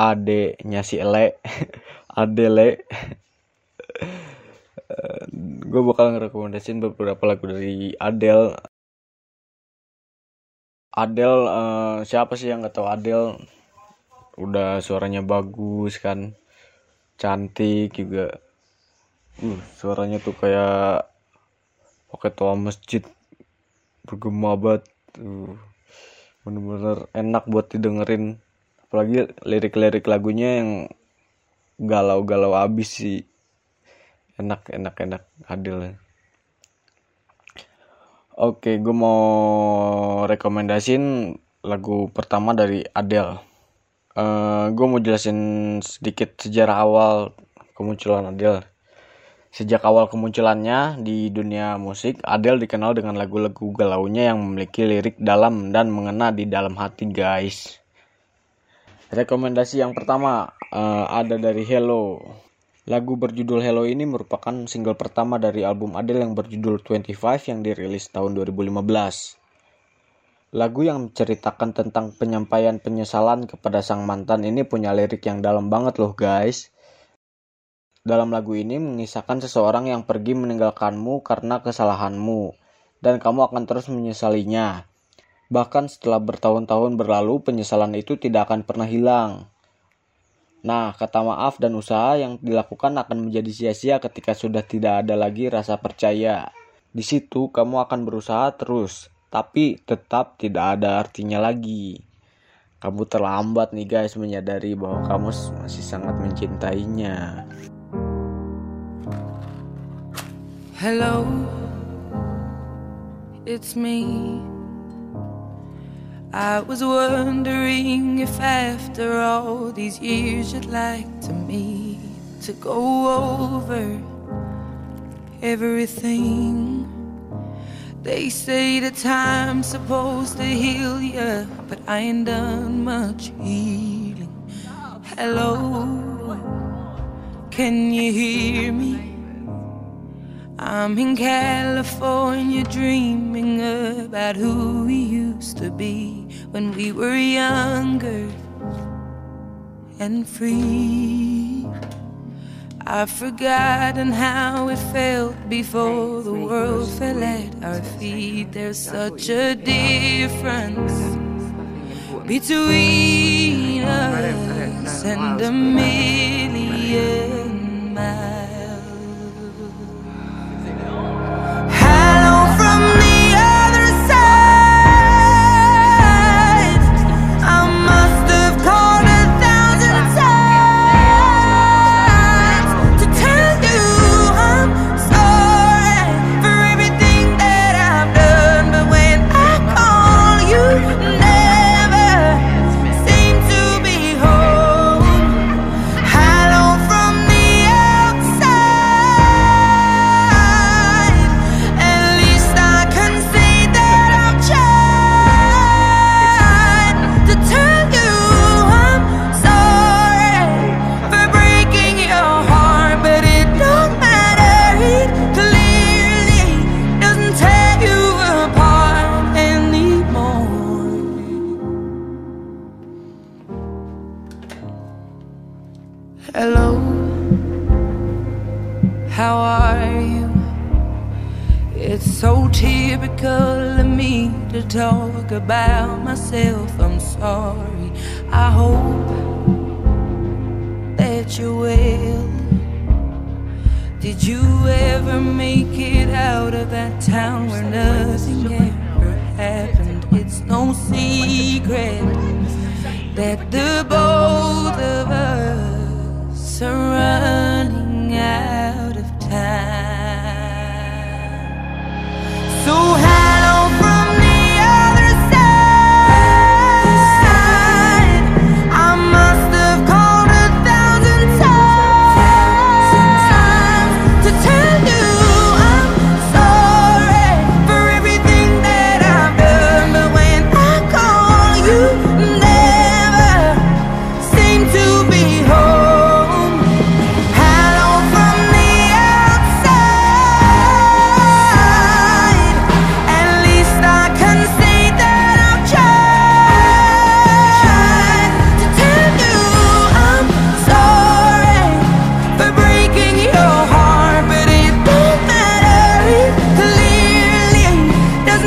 adenya si Ele. Adele gue bakal ngerekomendasiin beberapa lagu dari Adele. Adele uh, siapa sih yang nggak tahu? Adele udah suaranya bagus kan. Cantik juga. Uh, suaranya tuh kayak pakai toa masjid. Bergema banget. Uh, bener-bener enak buat didengerin apalagi lirik-lirik lagunya yang galau-galau abis sih. Enak enak enak adil. Oke gue mau rekomendasiin lagu pertama dari Adele. Uh, gue mau jelasin sedikit sejarah awal kemunculan Adele. Sejak awal kemunculannya di dunia musik, Adele dikenal dengan lagu-lagu galaunya yang memiliki lirik dalam dan mengena di dalam hati guys. Rekomendasi yang pertama uh, ada dari Hello. Lagu berjudul Hello ini merupakan single pertama dari album Adele yang berjudul 25 yang dirilis tahun 2015. Lagu yang menceritakan tentang penyampaian penyesalan kepada sang mantan ini punya lirik yang dalam banget loh guys. Dalam lagu ini mengisahkan seseorang yang pergi meninggalkanmu karena kesalahanmu, dan kamu akan terus menyesalinya. Bahkan setelah bertahun-tahun berlalu, penyesalan itu tidak akan pernah hilang. Nah, kata maaf dan usaha yang dilakukan akan menjadi sia-sia ketika sudah tidak ada lagi rasa percaya. Di situ kamu akan berusaha terus, tapi tetap tidak ada artinya lagi. Kamu terlambat nih guys menyadari bahwa kamu masih sangat mencintainya. Hello, it's me. I was wondering if after all these years you'd like to meet to go over everything. They say the time's supposed to heal you, but I ain't done much healing. Hello, can you hear me? I'm in California dreaming about who we used to be when we were younger and free. I've forgotten how it felt before the world fell at our feet. There's such a difference between us and a million miles. About myself. I'm sorry. I hope that you will. Did you ever make it out of that town where nothing ever happened? It's no secret that the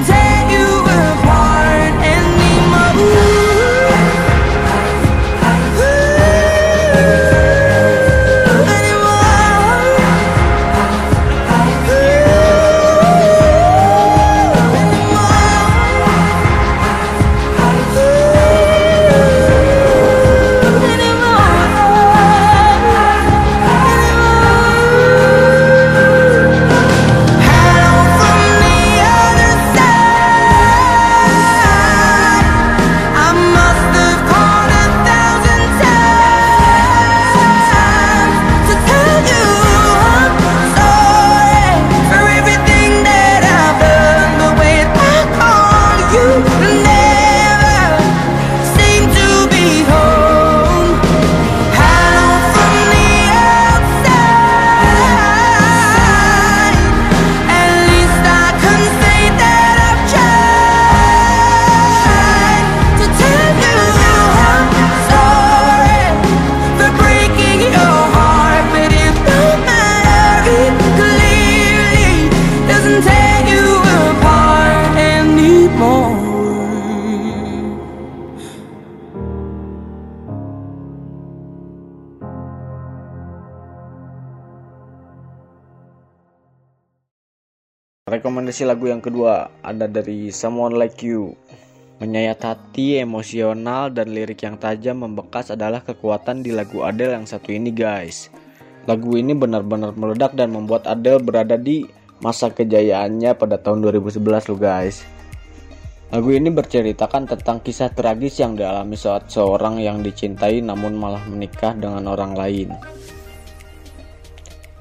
take Rekomendasi lagu yang kedua ada dari Someone Like You. Menyayat hati, emosional, dan lirik yang tajam membekas adalah kekuatan di lagu Adele yang satu ini guys. Lagu ini benar-benar meledak dan membuat Adele berada di masa kejayaannya pada tahun 2011 loh guys. Lagu ini berceritakan tentang kisah tragis yang dialami saat seorang yang dicintai namun malah menikah dengan orang lain.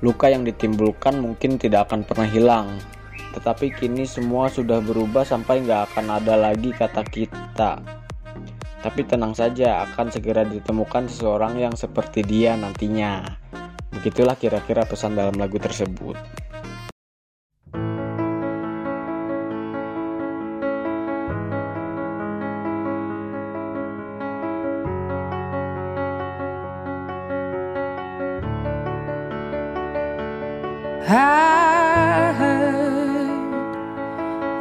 Luka yang ditimbulkan mungkin tidak akan pernah hilang, tetapi kini semua sudah berubah sampai nggak akan ada lagi kata kita. Tapi tenang saja, akan segera ditemukan seseorang yang seperti dia nantinya. Begitulah kira-kira pesan dalam lagu tersebut. I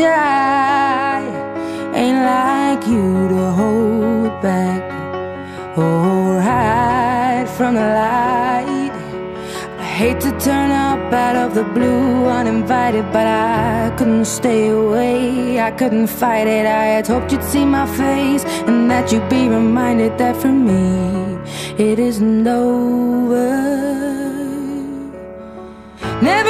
Shy? Ain't like you to hold back or hide from the light. I hate to turn up out of the blue uninvited, but I couldn't stay away. I couldn't fight it. I had hoped you'd see my face and that you'd be reminded that for me it isn't over. Never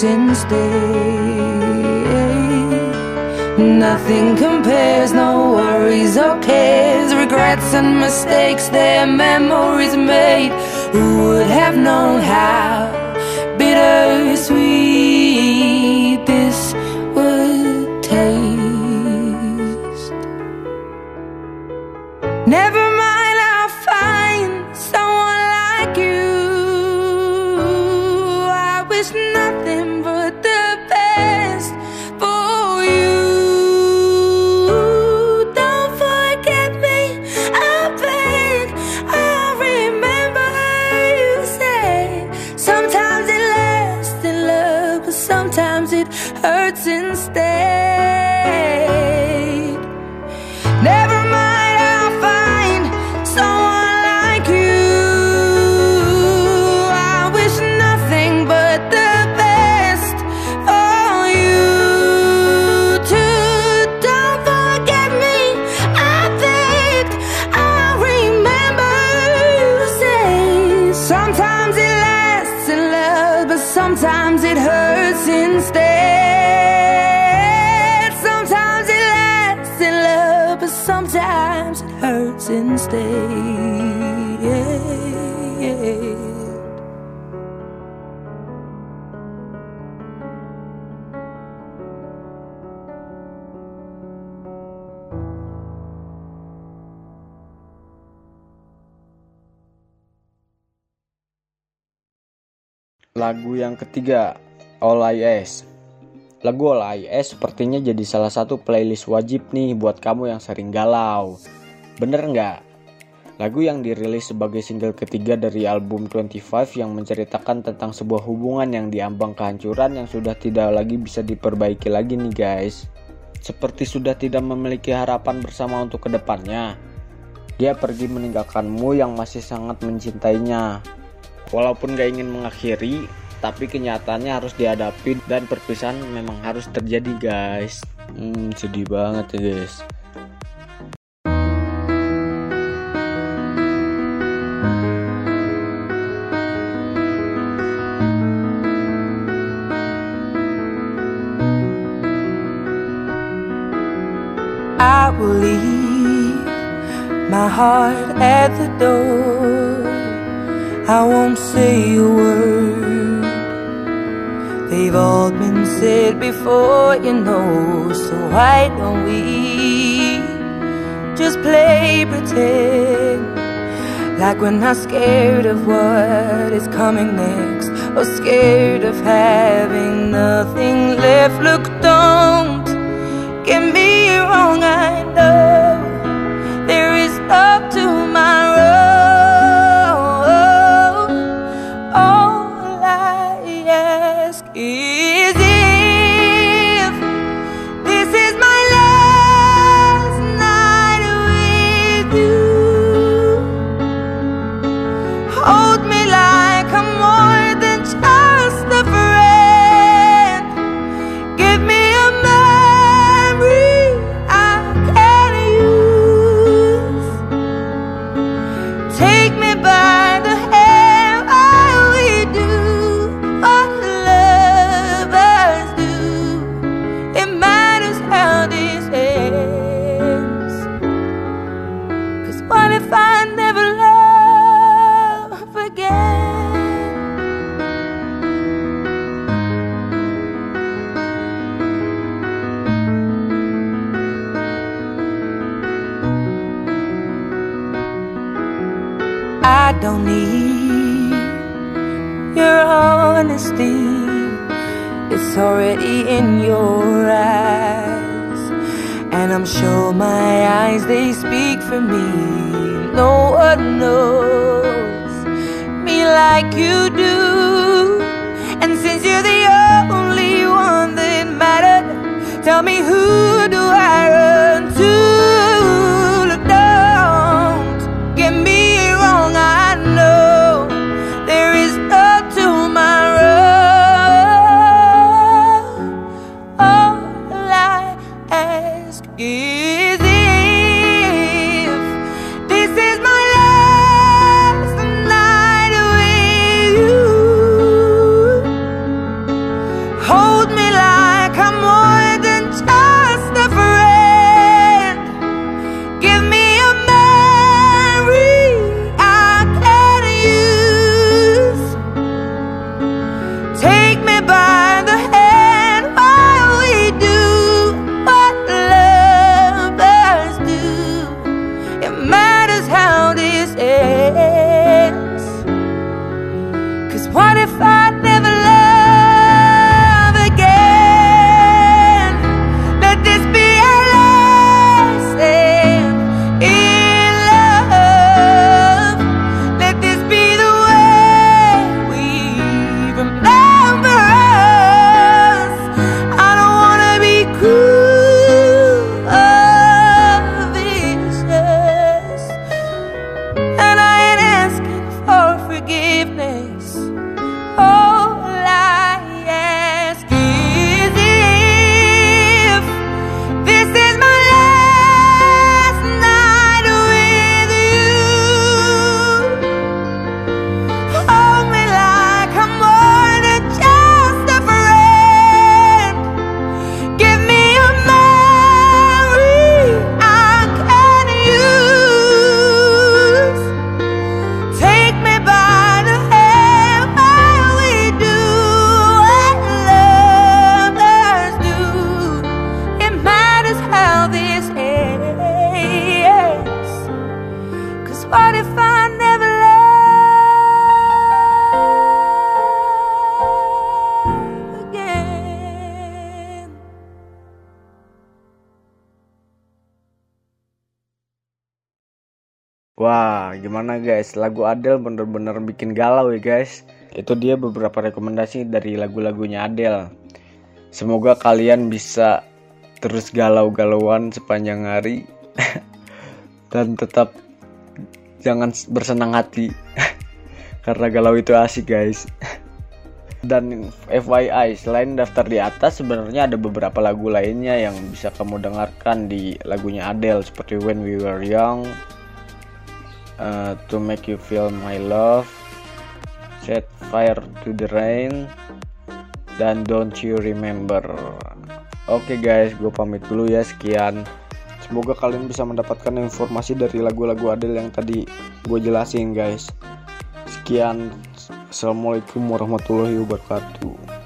hurts instead. Nothing compares, no worries or cares, regrets and mistakes, their memories made. Who would have known how bittersweet is nothing instead. Lagu yang ketiga, All I Ask. Lagu All I sepertinya jadi salah satu playlist wajib nih buat kamu yang sering galau. Bener nggak? Lagu yang dirilis sebagai single ketiga dari album 25 yang menceritakan tentang sebuah hubungan yang diambang kehancuran yang sudah tidak lagi bisa diperbaiki lagi nih guys. Seperti sudah tidak memiliki harapan bersama untuk ke depannya. Dia pergi meninggalkanmu yang masih sangat mencintainya. Walaupun gak ingin mengakhiri, tapi kenyataannya harus dihadapi dan perpisahan memang harus terjadi guys. Hmm, sedih banget ya guys. Heart at the door. I won't say a word. They've all been said before, you know. So why don't we just play pretend? Like we're not scared of what is coming next, or scared of having nothing left. Look, don't get me wrong, I know up to like you do. And since you're the Wah, gimana guys? Lagu Adele bener-bener bikin galau ya guys. Itu dia beberapa rekomendasi dari lagu-lagunya Adele. Semoga kalian bisa terus galau-galauan sepanjang hari dan tetap jangan bersenang hati karena galau itu asik guys. Dan FYI, selain daftar di atas, sebenarnya ada beberapa lagu lainnya yang bisa kamu dengarkan di lagunya Adele seperti When We Were Young, uh, To Make You Feel My Love, Set Fire to the Rain, dan Don't You Remember. Oke okay guys, gue pamit dulu ya sekian. Semoga kalian bisa mendapatkan informasi dari lagu-lagu Adele yang tadi gue jelasin guys. Sekian, Assalamualaikum warahmatullahi wabarakatuh.